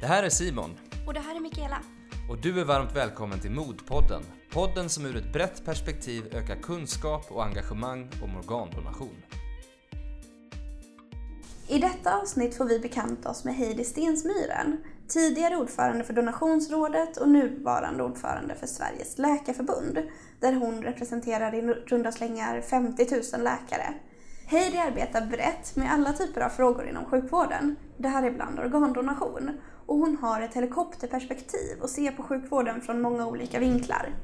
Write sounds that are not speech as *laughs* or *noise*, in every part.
Det här är Simon Och det här är Mikaela. och du är varmt välkommen till Modpodden. Podden som ur ett brett perspektiv ökar kunskap och engagemang om organdonation. I detta avsnitt får vi bekanta oss med Heidi Stensmyren, tidigare ordförande för Donationsrådet och nuvarande ordförande för Sveriges läkarförbund, där hon representerar i runda slängar 50 000 läkare. Heidi arbetar brett med alla typer av frågor inom sjukvården, däribland organdonation, och hon har ett helikopterperspektiv och ser på sjukvården från många olika vinklar.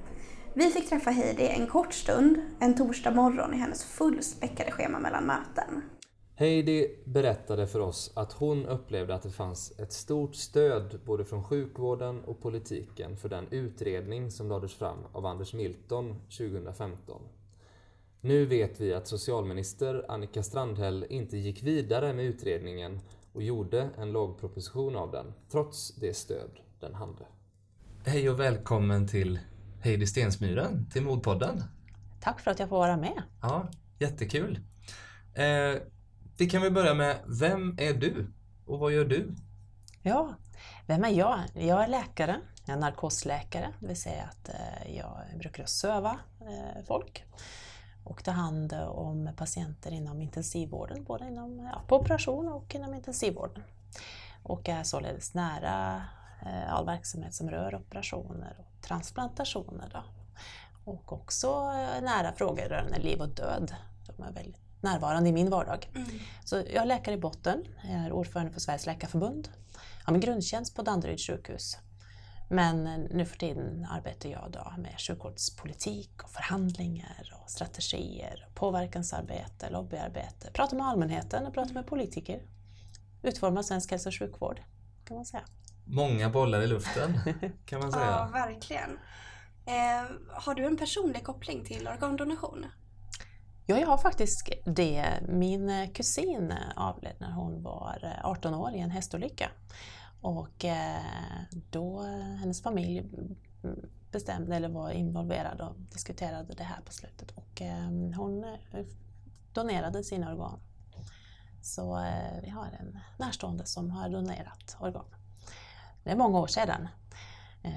Vi fick träffa Heidi en kort stund, en torsdag morgon i hennes fullspäckade schema mellan möten. Heidi berättade för oss att hon upplevde att det fanns ett stort stöd både från sjukvården och politiken för den utredning som lades fram av Anders Milton 2015. Nu vet vi att socialminister Annika Strandhäll inte gick vidare med utredningen och gjorde en lagproposition av den, trots det stöd den hade. Hej och välkommen till Heidi Stensmyren, till Modpodden. Tack för att jag får vara med. Ja, jättekul. Eh, vi kan väl börja med, vem är du? Och vad gör du? Ja, vem är jag? Jag är läkare, jag är narkosläkare, det vill säga att eh, jag brukar söva eh, folk och ta hand om patienter inom intensivvården, både inom, ja, på operation och inom intensivvården. Och är således nära eh, all verksamhet som rör operationer och transplantationer. Då. Och också eh, nära frågor rörande liv och död. De är väldigt närvarande i min vardag. Så jag är läkare i botten, jag är ordförande för Sveriges läkarförbund. Jag har min grundtjänst på Danderyds sjukhus. Men eh, nu för tiden arbetar jag då med sjukvårdspolitik och förhandlingar och strategier, påverkansarbete, lobbyarbete, pratar med allmänheten och pratar med politiker. Utformar svensk hälso och sjukvård, kan man säga. Många bollar i luften, kan man *laughs* Ja, säga. verkligen. Eh, har du en personlig koppling till organdonation? Ja, jag har faktiskt det. Min eh, kusin avled när hon var eh, 18 år i en hästolycka. Och eh, då hennes familj bestämde, eller var involverad och diskuterade det här på slutet. Och eh, hon eh, donerade sina organ. Så vi har en närstående som har donerat organ. Det är många år sedan.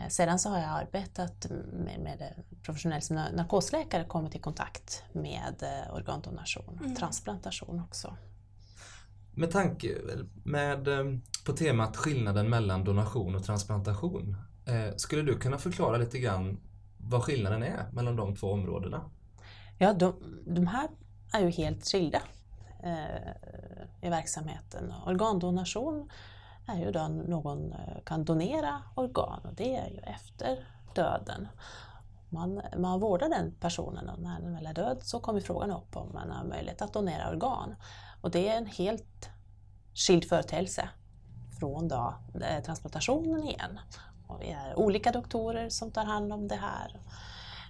Sedan så har jag arbetat med, med professionellt som nar- narkosläkare kommit i kontakt med organdonation, Mm. transplantation också. Med tanke med, ehm, på temat skillnaden mellan donation och transplantation. Eh, skulle du kunna förklara lite grann vad skillnaden är mellan de två områdena? Ja, de, de här är ju helt skilda eh, i verksamheten. Organdonation är ju då någon eh, kan donera organ och det är ju efter döden. Man, man vårdar den personen och när den väl är död så kommer frågan upp om man har möjlighet att donera organ. Och det är en helt skild företeelse från då, eh, transplantationen igen. Och vi är olika doktorer som tar hand om det här.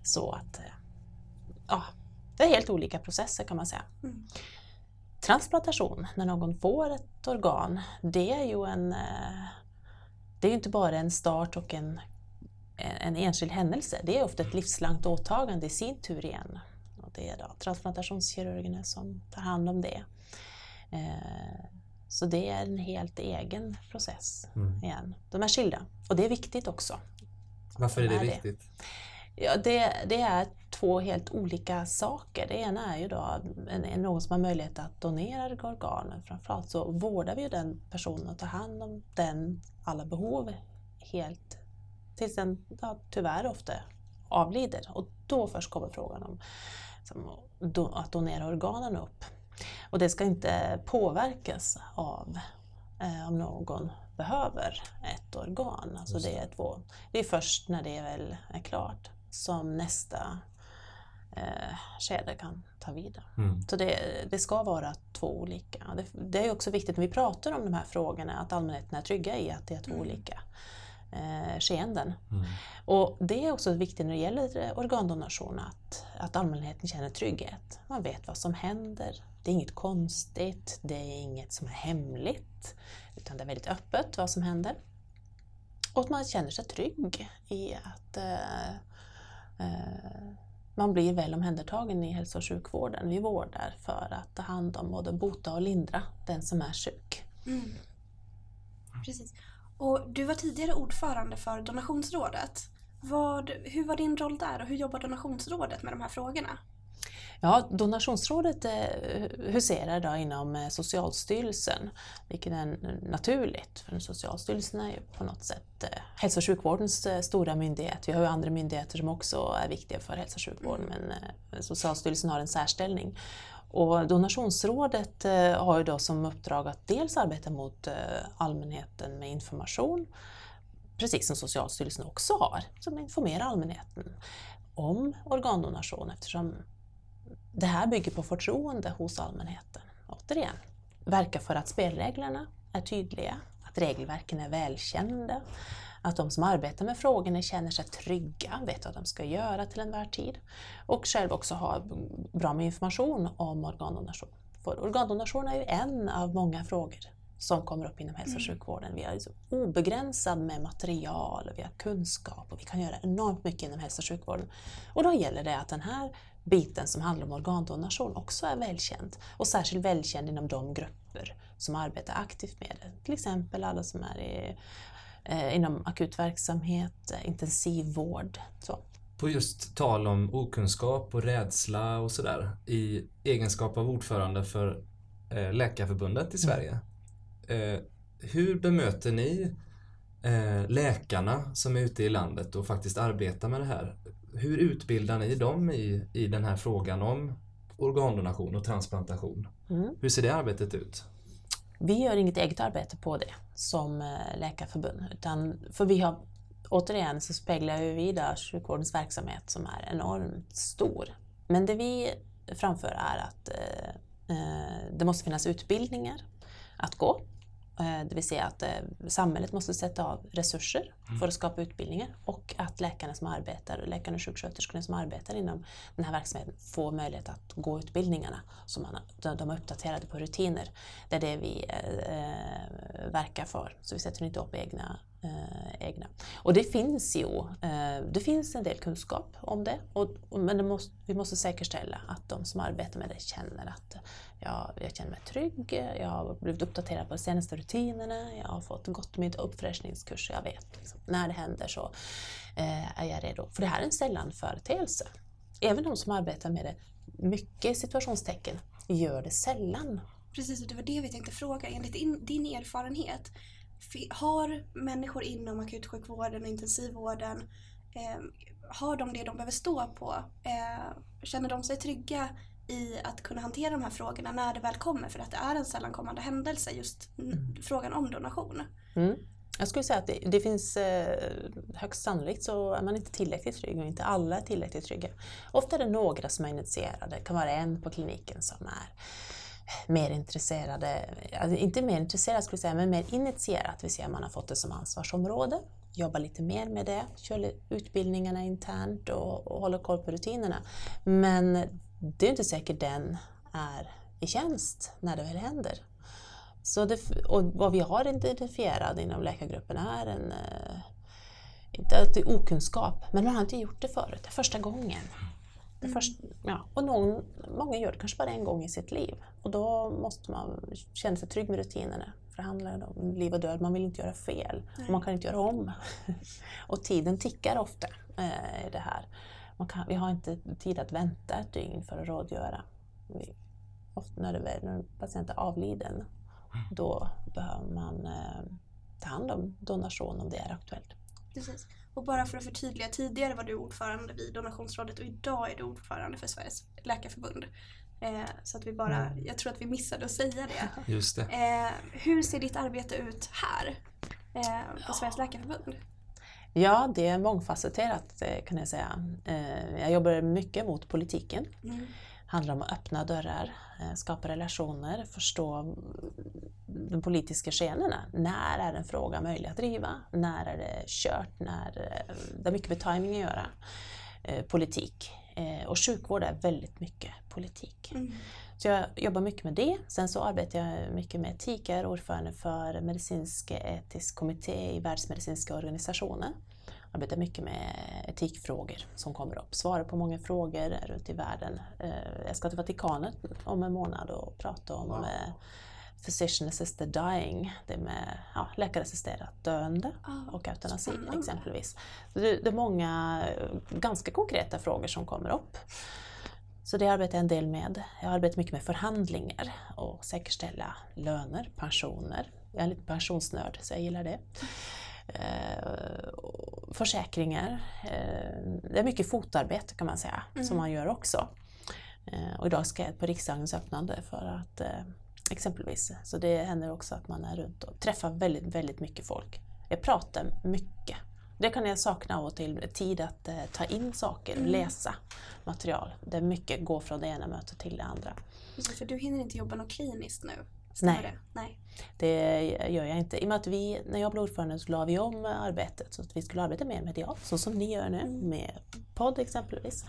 Så att eh, ja, det är helt olika processer kan man säga. Mm. Transplantation, när någon får ett organ, det är ju en eh, det är inte bara en start och en, en enskild händelse. Det är ofta ett livslångt åtagande i sin tur igen. Och det är då transplantationskirurgerna som tar hand om det. Eh, Så det är en helt egen process Mm. igen. De är skilda. Och det är viktigt också. Varför är det Är det? viktigt? Ja, det, det är två helt olika saker. Det ena är ju då en, någon som har möjlighet att donera organ. Men Framförallt så vårdar vi ju den personen och tar hand om den, alla behov helt tills den ja, tyvärr ofta avlider. Och då först kommer frågan om som, do, att donera organen upp. Och det ska inte påverkas av eh, om någon behöver ett organ. Alltså det, är två, det är först när det väl är klart som nästa eh, skede kan ta vid. Mm. Så det, det ska vara två olika. Det, det är också viktigt när vi pratar om de här frågorna att allmänheten är trygga i att det är två Mm. olika eh, skeenden. Mm. Och det är också viktigt när det gäller organdonation att, att allmänheten känner trygghet. Man vet vad som händer. Det är inget konstigt, det är inget som är hemligt. Utan det är väldigt öppet vad som händer. Och att man känner sig trygg i att eh, eh, man blir väl omhändertagen i hälso och sjukvården. Vi vårdar för att ta hand om både bota och lindra den som är sjuk. Mm. Precis. Och du var tidigare ordförande för Donationsrådet. Vad, hur var din roll där och hur jobbar Donationsrådet med de här frågorna? Ja, Donationsrådet eh, huserar då inom eh, Socialstyrelsen, vilket är naturligt, för Socialstyrelsen är ju på något sätt eh, hälso och sjukvårdens stora myndighet. Vi har ju andra myndigheter som också är viktiga för hälso och sjukvården, men Socialstyrelsen har en särställning. Och Donationsrådet eh, har ju då som uppdrag att dels arbeta mot eh, allmänheten med information, precis som Socialstyrelsen också har, som informerar allmänheten om organdonation eftersom det här bygger på förtroende hos allmänheten. Återigen, verka för att spelreglerna är tydliga, att regelverken är välkända, att de som arbetar med frågorna känner sig trygga, vet vad de ska göra till enhver tid och själv också ha bra med information om organdonation. För organdonation är ju en av många frågor som kommer upp inom hälso och mm. sjukvården. Vi har liksom obegränsat med material, och vi har kunskap och vi kan göra enormt mycket inom hälso och sjukvården. Och då gäller det att den här biten som handlar om organdonation också är välkänd och särskilt välkänd inom de grupper som arbetar aktivt med det. Till exempel alla som är i, eh, inom akutverksamhet, eh, intensivvård. Så. På just tal om okunskap och rädsla och sådär. I egenskap av ordförande för eh, Läkarförbundet i mm. Sverige. Mm. hur bemöter ni läkarna som är ute i landet och faktiskt arbetar med det här? hur utbildar ni dem i, i den här frågan om organdonation och transplantation? Mm. Hur ser det arbetet ut? Vi gör inget eget arbete på det som eh, läkarförbund. Utan, för vi har, återigen så speglar vi där sjukvårdens verksamhet som är enormt stor. Men det vi framför är att eh, eh det måste finnas utbildningar att gå det vill säga att eh, samhället måste sätta av resurser mm. för att skapa utbildningar och att läkarna som arbetar, läkarna och sjuksköterskorna som arbetar inom den här verksamheten får möjlighet att gå utbildningarna så man, de är uppdaterade på rutiner. Det är det vi eh, verkar för. Så vi sätter inte upp egna eh, egna. Och det finns ju eh, det finns en del kunskap om det, och, men måste, vi måste säkerställa att de som arbetar med det känner att jag, jag känner mig trygg, jag har blivit uppdaterad på de senaste rutinerna, jag har fått gått mitt uppfräschningskurs, jag vet liksom, när det händer så eh, är jag redo. För det här är en sällan företeelse. Även de som arbetar med det, mycket situationstecken, gör det sällan. Precis, och det var det vi tänkte fråga. Enligt din, din erfarenhet, har människor inom akutsjukvården och intensivvården eh, har de det de behöver stå på? Eh, känner de sig trygga i att kunna hantera de här frågorna när det väl kommer? För att det är en sällan kommande händelse, just mm. frågan om donation. Mm. Jag skulle säga att det, det, finns eh, högst sannolikt så är man inte tillräckligt trygg och inte alla är tillräckligt trygga. Ofta är det några som är initierade, det kan vara en på kliniken som är mer intresserade, alltså inte mer intresserade skulle jag säga, men mer initierat, vill säga man har fått det som ansvarsområde, jobbar lite mer med det, kör utbildningarna internt och, och håller koll på rutinerna. Men det är inte säkert den är i tjänst när det väl händer. Så det, och vad vi har identifierat inom läkargruppen är en, eh, inte alltid okunskap, men man har inte gjort det förut, det är första gången. Det först, ja. Och någon, många gör det kanske bara en gång i sitt liv och då måste man känna sig trygg med rutinerna. För det handlar om liv och död, man vill inte göra fel och man kan inte göra om. *laughs* och tiden tickar ofta eh, det här. Kan, vi har inte tid att vänta ett dygn för att rådgöra. Vi, ofta när, det när en patient är avliden, då behöver man eh, ta hand om donation om det är aktuellt. Precis. Och bara för att förtydliga, tidigare var du ordförande vid Donationsrådet och idag är du ordförande för Sveriges läkarförbund. Eh, så att vi bara, mm. jag tror att vi missade att säga det. *laughs* Just det. Eh, hur ser ditt arbete ut här eh, på. Sveriges läkarförbund? Ja, det är mångfacetterat eh, kan jag säga. Eh, jag jobbar mycket mot politiken. Mm handlar om att öppna dörrar, eh, skapa relationer, förstå de politiska skeendena. När är en fråga möjlig att driva? När är det kört? När, eh, det har mycket med timing att göra. Eh, politik. Och sjukvård är väldigt mycket politik. Mm. Så jag jobbar mycket med det. Sen så arbetar jag mycket med etik, jag är ordförande för medicinsk etisk kommitté i Världsmedicinska organisationen arbetar mycket med etikfrågor som kommer upp. Svarar på många frågor runt i världen. Eh, jag ska till Vatikanet om en månad och prata om wow. physician assisted dying, det med ja, läkarassisterat döende Ah, och eutanasi exempelvis. Så Det, det är många eh, ganska konkreta frågor som kommer upp. Så det arbetar jag en del med. Jag arbetar mycket med förhandlingar och säkerställa löner, pensioner. Jag är lite pensionsnörd så jag gillar det. Eh, försäkringar. Eh, det är mycket fotarbete kan man säga som man gör också. Eh, och idag ska jag på riksdagens öppnande för att exempelvis, så det händer också att man är runt och träffar väldigt, väldigt mycket folk. Jag pratar mycket. Det kan jag sakna av och till, tid att ta in saker, läsa material. Det är mycket gå från det ena mötet till det andra. För du hinner inte jobba något kliniskt nu? Stämmer Nej. Det? Nej. Det gör jag inte. I och med att vi, när jag blev ordförande så la vi om arbetet så att vi skulle arbeta mer medialt, så som ni gör nu med podd exempelvis.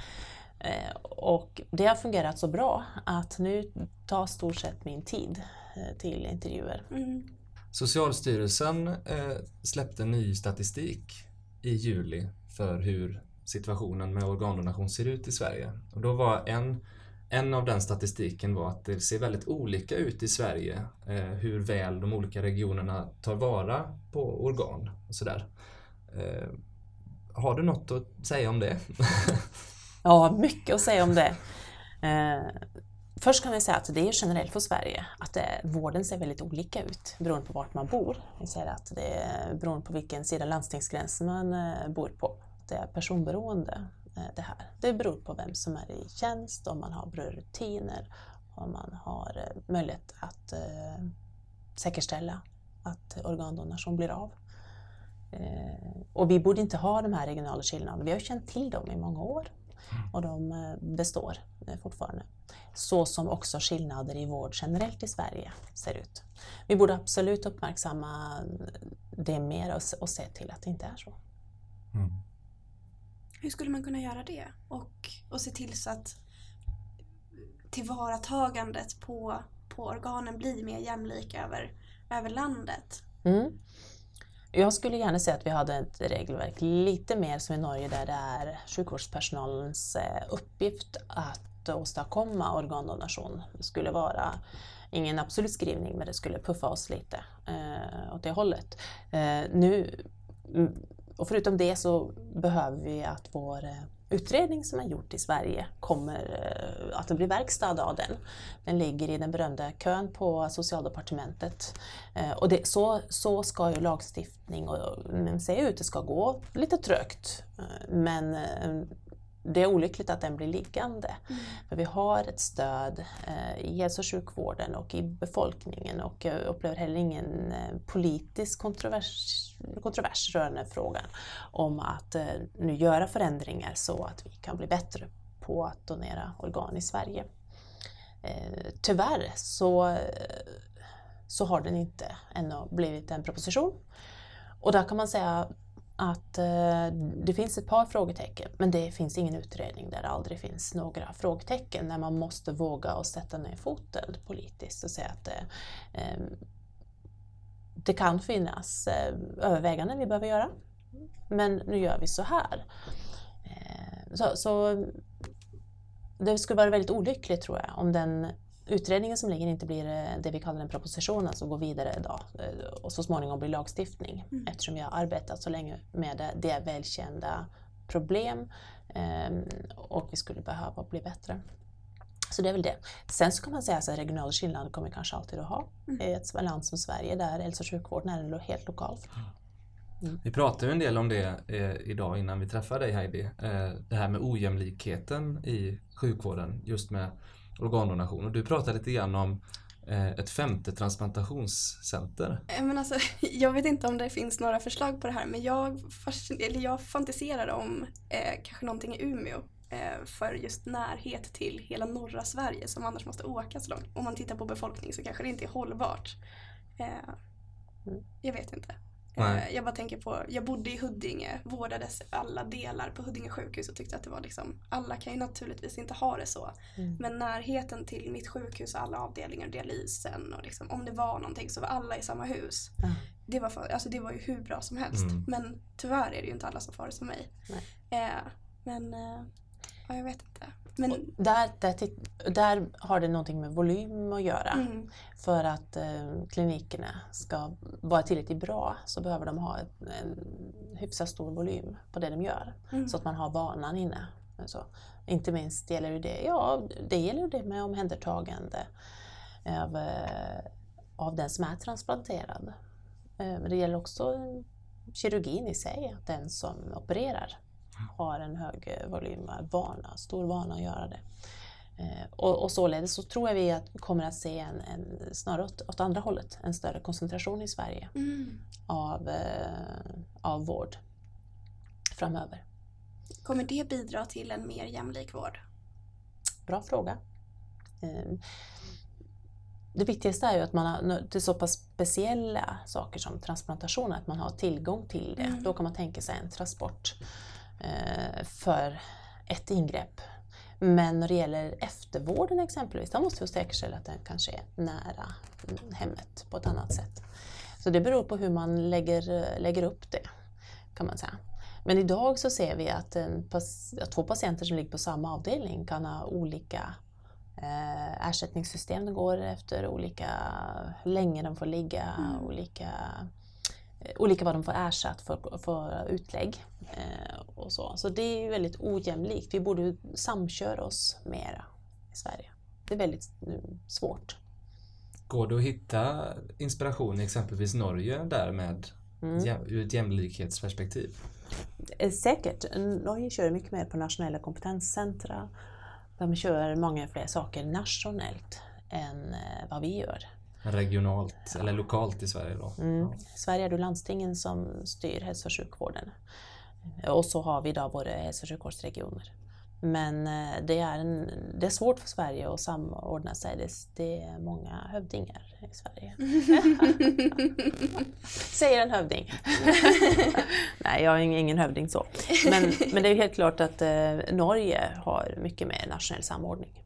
Eh, Och det har fungerat så bra att nu tar stort sett min tid eh, till intervjuer. Mm. Socialstyrelsen eh, släppte ny statistik i juli för hur situationen med organdonation ser ut i Sverige. Och då var en, en av den statistiken var att det ser väldigt olika ut i Sverige eh, hur väl de olika regionerna tar vara på organ och sådär. Eh, har du något att säga om det? *laughs* Ja, mycket att säga om det. Eh, först kan vi säga att det är generellt för Sverige att det, vården ser väldigt olika ut beroende på vart man bor. Vi säger att det är beroende på vilken sida landstingsgränsen man eh, bor på. Det är personberoende det här. Det beror på vem som är i tjänst, om man har bra rutiner, om man har eh, möjlighet att eh, säkerställa att organdonation blir av. Eh, och vi borde inte ha de här regionala skillnaderna. Vi har känt till dem i många år och de eh, består eh, fortfarande. Så som också skillnader i vård generellt i Sverige ser ut. Vi borde absolut uppmärksamma det mer och se till att det inte är så. Hur skulle man kunna göra det? Och, och se till så att tillvaratagandet på, på organen blir mer jämlik över, över landet. Mm. Jag skulle gärna se att vi hade ett regelverk lite mer som i Norge där det är sjukvårdspersonalens eh, uppgift att åstadkomma organdonation. Det skulle vara ingen absolut skrivning men det skulle puffa oss lite eh, åt det hållet. Eh, nu, mm, och förutom det så behöver vi att vår eh, utredning som är gjort i Sverige kommer, eh, att det blir verkstad av den. Den ligger i den berömda kön på Socialdepartementet. Eh, och det, så, så ska ju lagstiftning och, se ut. Det ska gå lite trögt. Men det är olyckligt att den blir liggande. För vi har ett stöd eh, i hälso och sjukvården och i befolkningen och jag upplever heller ingen eh, politisk kontrovers, kontrovers rörande frågan om att eh, nu göra förändringar så att vi kan bli bättre på att donera organ i Sverige. Eh, tyvärr så, eh, så har den inte ännu blivit en proposition. Och där kan man säga att eh, det finns ett par frågetecken men det finns ingen utredning där det aldrig finns några frågetecken när man måste våga och sätta ner foten politiskt och säga att det, eh, det kan finnas eh, överväganden vi behöver göra men nu gör vi så här. Eh, så, så det skulle vara väldigt olyckligt tror jag om den utredningen som ligger inte blir eh, det vi kallar en proposition, alltså går vidare idag eh, och så småningom blir lagstiftning. Eftersom vi har arbetat så länge med det. Det är välkända problem eh, och vi skulle behöva bli bättre. Så det är väl det. Sen så kan man säga att regionala skillnader kommer vi kanske alltid att ha i ett land som Sverige där hälso och sjukvården är helt lokal. Vi pratade ju en del om det eh, idag innan vi träffade dig Heidi. Eh, det här med ojämlikheten i sjukvården just med organdonation. Och du pratade lite grann om eh, ett femte transplantationscenter. Eh, Men alltså, *laughs* jag vet inte om det finns några förslag på det här men jag, eller jag fantiserar om eh, kanske någonting i Umeå eh, för just närhet till hela norra Sverige som annars måste åka så långt. Om man tittar på befolkning så kanske det inte är hållbart. Eh, Mm. jag vet inte. Nej. Eh, jag bara tänker på, jag bodde i Huddinge, vårdades alla delar på Huddinge sjukhus och tyckte att det var liksom, alla kan ju naturligtvis inte ha det så. Mm. Men närheten till mitt sjukhus och alla avdelningar och dialysen och liksom, om det var någonting så var alla i samma hus. Ja. Det var, för, alltså det var ju hur bra som helst. Mm. Men tyvärr är det ju inte alla som får det som mig. Eh, men eh, ja, jag vet inte. Men, Där, där, där har det någonting med volym att göra. mm, För att eh, klinikerna ska vara tillräckligt bra så behöver de ha ett, en hyfsat stor volym på det de gör. mm, Så att man har vanan inne. Så, inte minst gäller det, ja, det gäller det med omhändertagande av, eh, av den som är transplanterad. Eh, Men det gäller också kirurgin i sig, att den som opererar har en hög eh, volym, är vana, stor vana att göra det. Eh, Och, och således så tror jag vi att kommer att se en, en snarare åt, åt andra hållet, en större koncentration i Sverige mm. av, eh, av vård framöver. Kommer det bidra till en mer jämlik vård? Bra fråga. Eh, Det viktigaste är ju att man har till så pass speciella saker som transplantation, att man har tillgång till det. Mm. Då kan man tänka sig en transport eh, för ett ingrepp. Men när det gäller eftervården exempelvis, då måste vi säkerställa att den kanske är nära mm, hemmet på ett annat sätt. Så det beror på hur man lägger, lägger upp det, kan man säga. Men idag så ser vi att, en, att två patienter som ligger på samma avdelning kan ha olika eh, ersättningssystem. De går efter olika, hur länge de får ligga, Mm. olika, eh, olika vad de får ersatt för, för utlägg. Eh, och så. så det är väldigt ojämlikt. Vi borde samköra oss mera i Sverige. Det är väldigt mm, svårt. Går det att hitta inspiration i exempelvis Norge där med Mm. ur ett jämlikhetsperspektiv? Eh, Säkert. Norge kör mycket mer på nationella kompetenscentra. De kör många fler saker nationellt än eh, vad vi gör. Regionalt eller lokalt i Sverige då? Mm. I Sverige är det landstingen som styr hälso och sjukvården. Och så har vi då våra hälso och sjukvårdsregioner. Men eh, det är, en, det är svårt för Sverige att samordna sig. Det, det är många hövdingar i Sverige. *laughs* Säger en hövding. *laughs* Nej, jag är ing- ingen hövding så. Men, men det är ju helt klart att eh, Norge har mycket mer nationell samordning.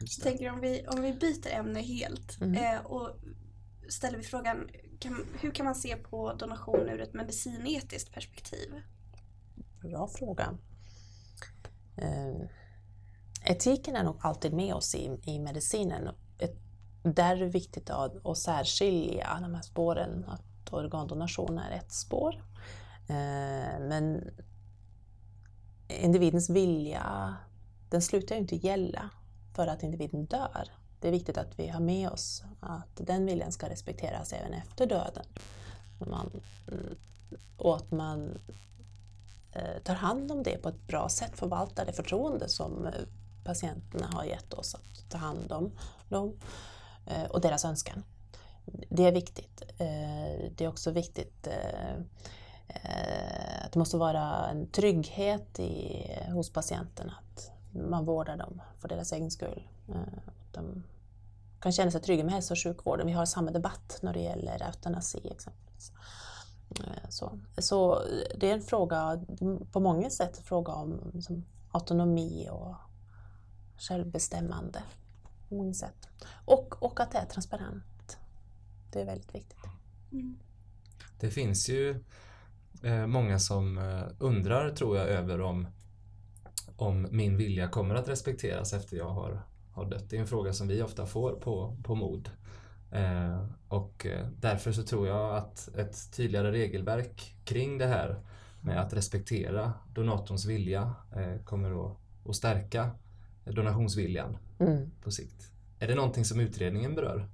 Jag tänker om vi, om vi byter ämne helt Mm. eh, och ställer vi frågan kan, hur kan man se på donation ur ett medicinetiskt perspektiv? Bra fråga. Eh, etiken är nog alltid med oss i, i medicinen. Ett, där är det viktigt att, att särskilja de här spåren, att organdonation är ett spår. Eh, men individens vilja, den slutar ju inte gälla för att individen dör. Det är viktigt att vi har med oss att den viljan ska respekteras även efter döden. Man, mm, och att man eh, tar hand om det på ett bra sätt, förvaltar det förtroende som eh, patienterna har gett oss att ta hand om dem eh, och deras önskan. Det är viktigt. Det är också viktigt att det måste vara en trygghet i, hos patienten att man vårdar dem för deras egen skull. Eh, de kan känna sig trygga med hälso och sjukvården. Vi har samma debatt när det gäller eutanasi exempelvis. Eh, Så, så det är en fråga, på många sätt en fråga om liksom, autonomi och självbestämmande. På många sätt. Och, och att det är transparent. Det är väldigt viktigt. Mm. Det finns ju eh, många som eh, undrar, tror jag, över om, om min vilja kommer att respekteras efter jag har, har dött. Det är en fråga som vi ofta får på, på mod. Eh, och eh, därför så tror jag att ett tydligare regelverk kring det här med att respektera donatorns vilja eh, kommer att, att stärka donationsviljan Mm. på sikt. Är det någonting som utredningen berör?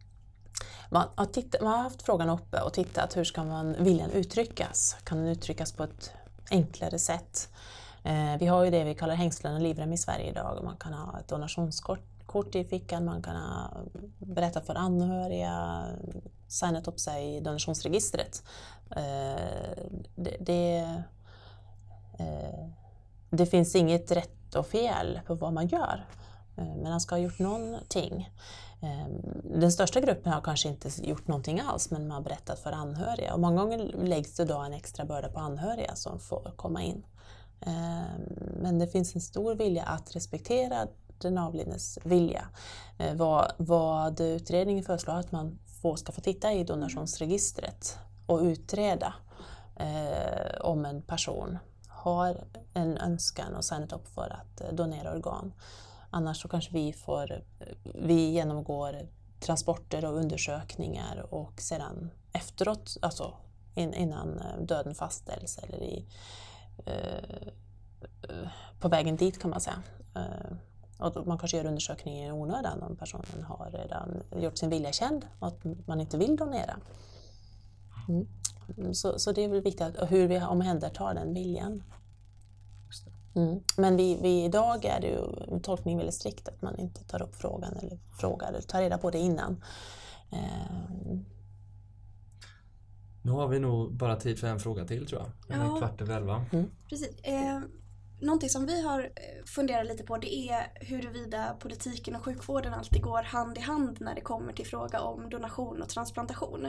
Man, har titta, man har haft frågan uppe och tittat hur ska man viljan uttryckas? Kan den uttryckas på ett enklare sätt? Eh, vi har ju det vi kallar hängslen och livrem i Sverige idag. Man kan ha ett donationskort i fickan, man kan ha, berätta för anhöriga, signat upp sig i donationsregistret. Eh, det, det, eh, det finns inget rätt och fel på vad man gör. Men man ska ha gjort någonting. Den största gruppen har kanske inte gjort någonting alls men man har berättat för anhöriga. Och många gånger läggs det då en extra börda på anhöriga som får komma in. Ehm, men det finns en stor vilja att respektera den avlidnes vilja. Eh, vad, vad utredningen föreslår är att man får, ska få titta i donationsregistret och utreda eh, om en person har en önskan och signat upp för att eh, donera organ. Annars så kanske vi får, eh, vi genomgår transporter och undersökningar och sedan efteråt, alltså innan döden fastställs eller i, på vägen dit kan man säga. Och man kanske gör undersökningen i onödan om personen har redan gjort sin vilja känd och att man inte vill donera. Mm. Så, så det är väl viktigt att, hur vi omhändertar den viljan. Mm. Men vi, vi, idag är det ju tolkningen väldigt strikt att man inte tar upp frågan eller frågar eller tar reda på det innan. Eh. Nu har vi nog bara tid för en fråga till tror jag. En ja. kvart över elva. Mm. Precis. Eh, någonting som vi har eh, funderat lite på det är huruvida politiken och sjukvården alltid går hand i hand när det kommer till fråga om donation och transplantation.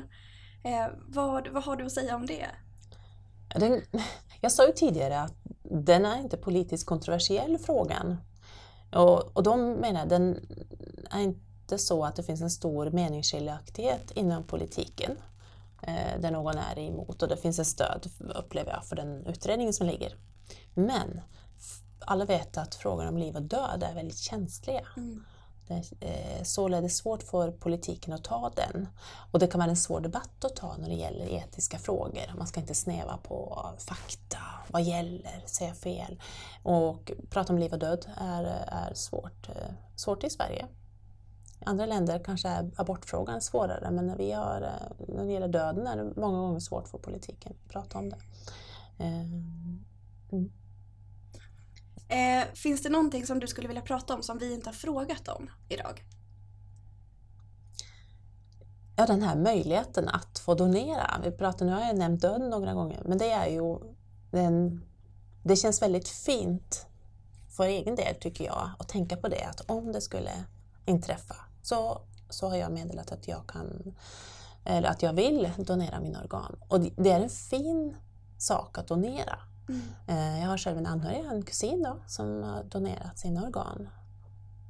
Eh, vad, vad har du att säga om det? Den, jag sa ju tidigare att den är inte politiskt kontroversiell frågan. Och, och de menar den är inte så att det finns en stor meningsskiljaktighet inom politiken eh, där någon är emot och det finns ett stöd, upplever jag, för den utredningen som ligger. Men alla vet att frågan om liv och död är väldigt känsliga. Mm. Det är eh, således svårt för politiken att ta den. Och det kan vara en svår debatt att ta när det gäller etiska frågor. Man ska inte snäva på fakta, vad gäller, säga fel. Och prata om liv och död är, är svårt, eh, svårt i Sverige. Andra länder kanske är abortfrågan svårare men när, vi har, eh, när det gäller döden är det många gånger svårt för politiken att prata om det. Mm. Eh, finns det någonting som du skulle vilja prata om som vi inte har frågat om idag? Ja, den här möjligheten att få donera. Vi pratar, nu har jag nämnt döden några gånger, men det är ju den, det känns väldigt fint för egen del tycker jag att tänka på det att om det skulle inträffa så, så har jag meddelat att jag kan eller att jag vill donera mina organ. Och det är en fin sak att donera. Mm. Jag har själv en anhörig, en kusin då, som har donerat sina organ.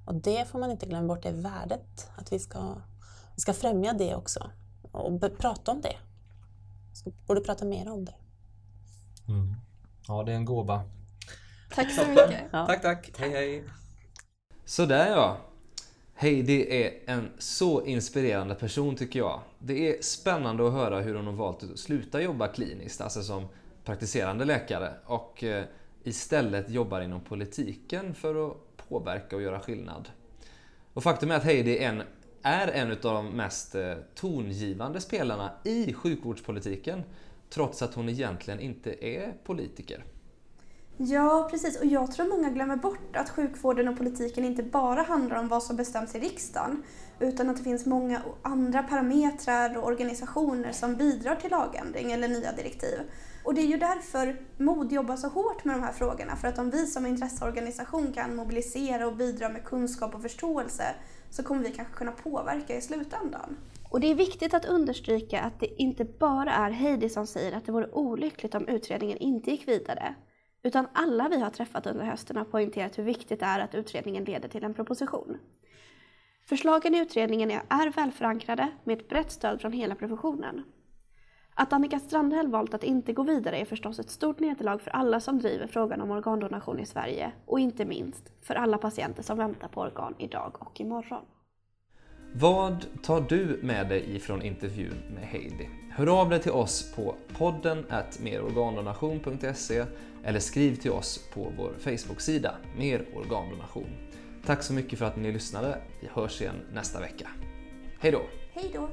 Och det får man inte glömma bort, det värdet. Att vi ska, vi ska främja det också och prata om det. Så borde prata mer om det. Mm. Ja, det är en gåva. Tack så mycket. Ja. Tack, tack. Hej, hej. Sådär ja. Heidi är en så inspirerande person tycker jag. Det är spännande att höra hur hon har valt att sluta jobba kliniskt, alltså som praktiserande läkare och eh, istället jobbar inom politiken för att påverka och göra skillnad. Och faktum är att Heidi är en, är en av de mest eh, tongivande spelarna i sjukvårdspolitiken trots att hon egentligen inte är politiker. Ja, precis. Och jag tror många glömmer bort att sjukvården och politiken inte bara handlar om vad som bestäms i riksdagen, utan att det finns många andra parametrar och organisationer som bidrar till lagändring eller nya direktiv. Och det är ju därför MOD jobbar så hårt med de här frågorna, för att om vi som intresseorganisation kan mobilisera och bidra med kunskap och förståelse så kommer vi kanske kunna påverka i slutändan. Och det är viktigt att understryka att det inte bara är Heidi som säger att det vore olyckligt om utredningen inte gick vidare, utan alla vi har träffat under hösten har poängterat hur viktigt det är att utredningen leder till en proposition. Förslagen i utredningen är välförankrade med ett brett stöd från hela professionen. Att Annika Strandhäll valt att inte gå vidare är förstås ett stort nederlag för alla som driver frågan om organdonation i Sverige och inte minst för alla patienter som väntar på organ idag och imorgon. Vad tar du med dig ifrån intervjun med Heidi? Hör av dig till oss på podden merorgandonation.se eller skriv till oss på vår Facebook-sida Mer organdonation. Tack så mycket för att ni lyssnade. Vi hörs igen nästa vecka. Hej då! Hej då!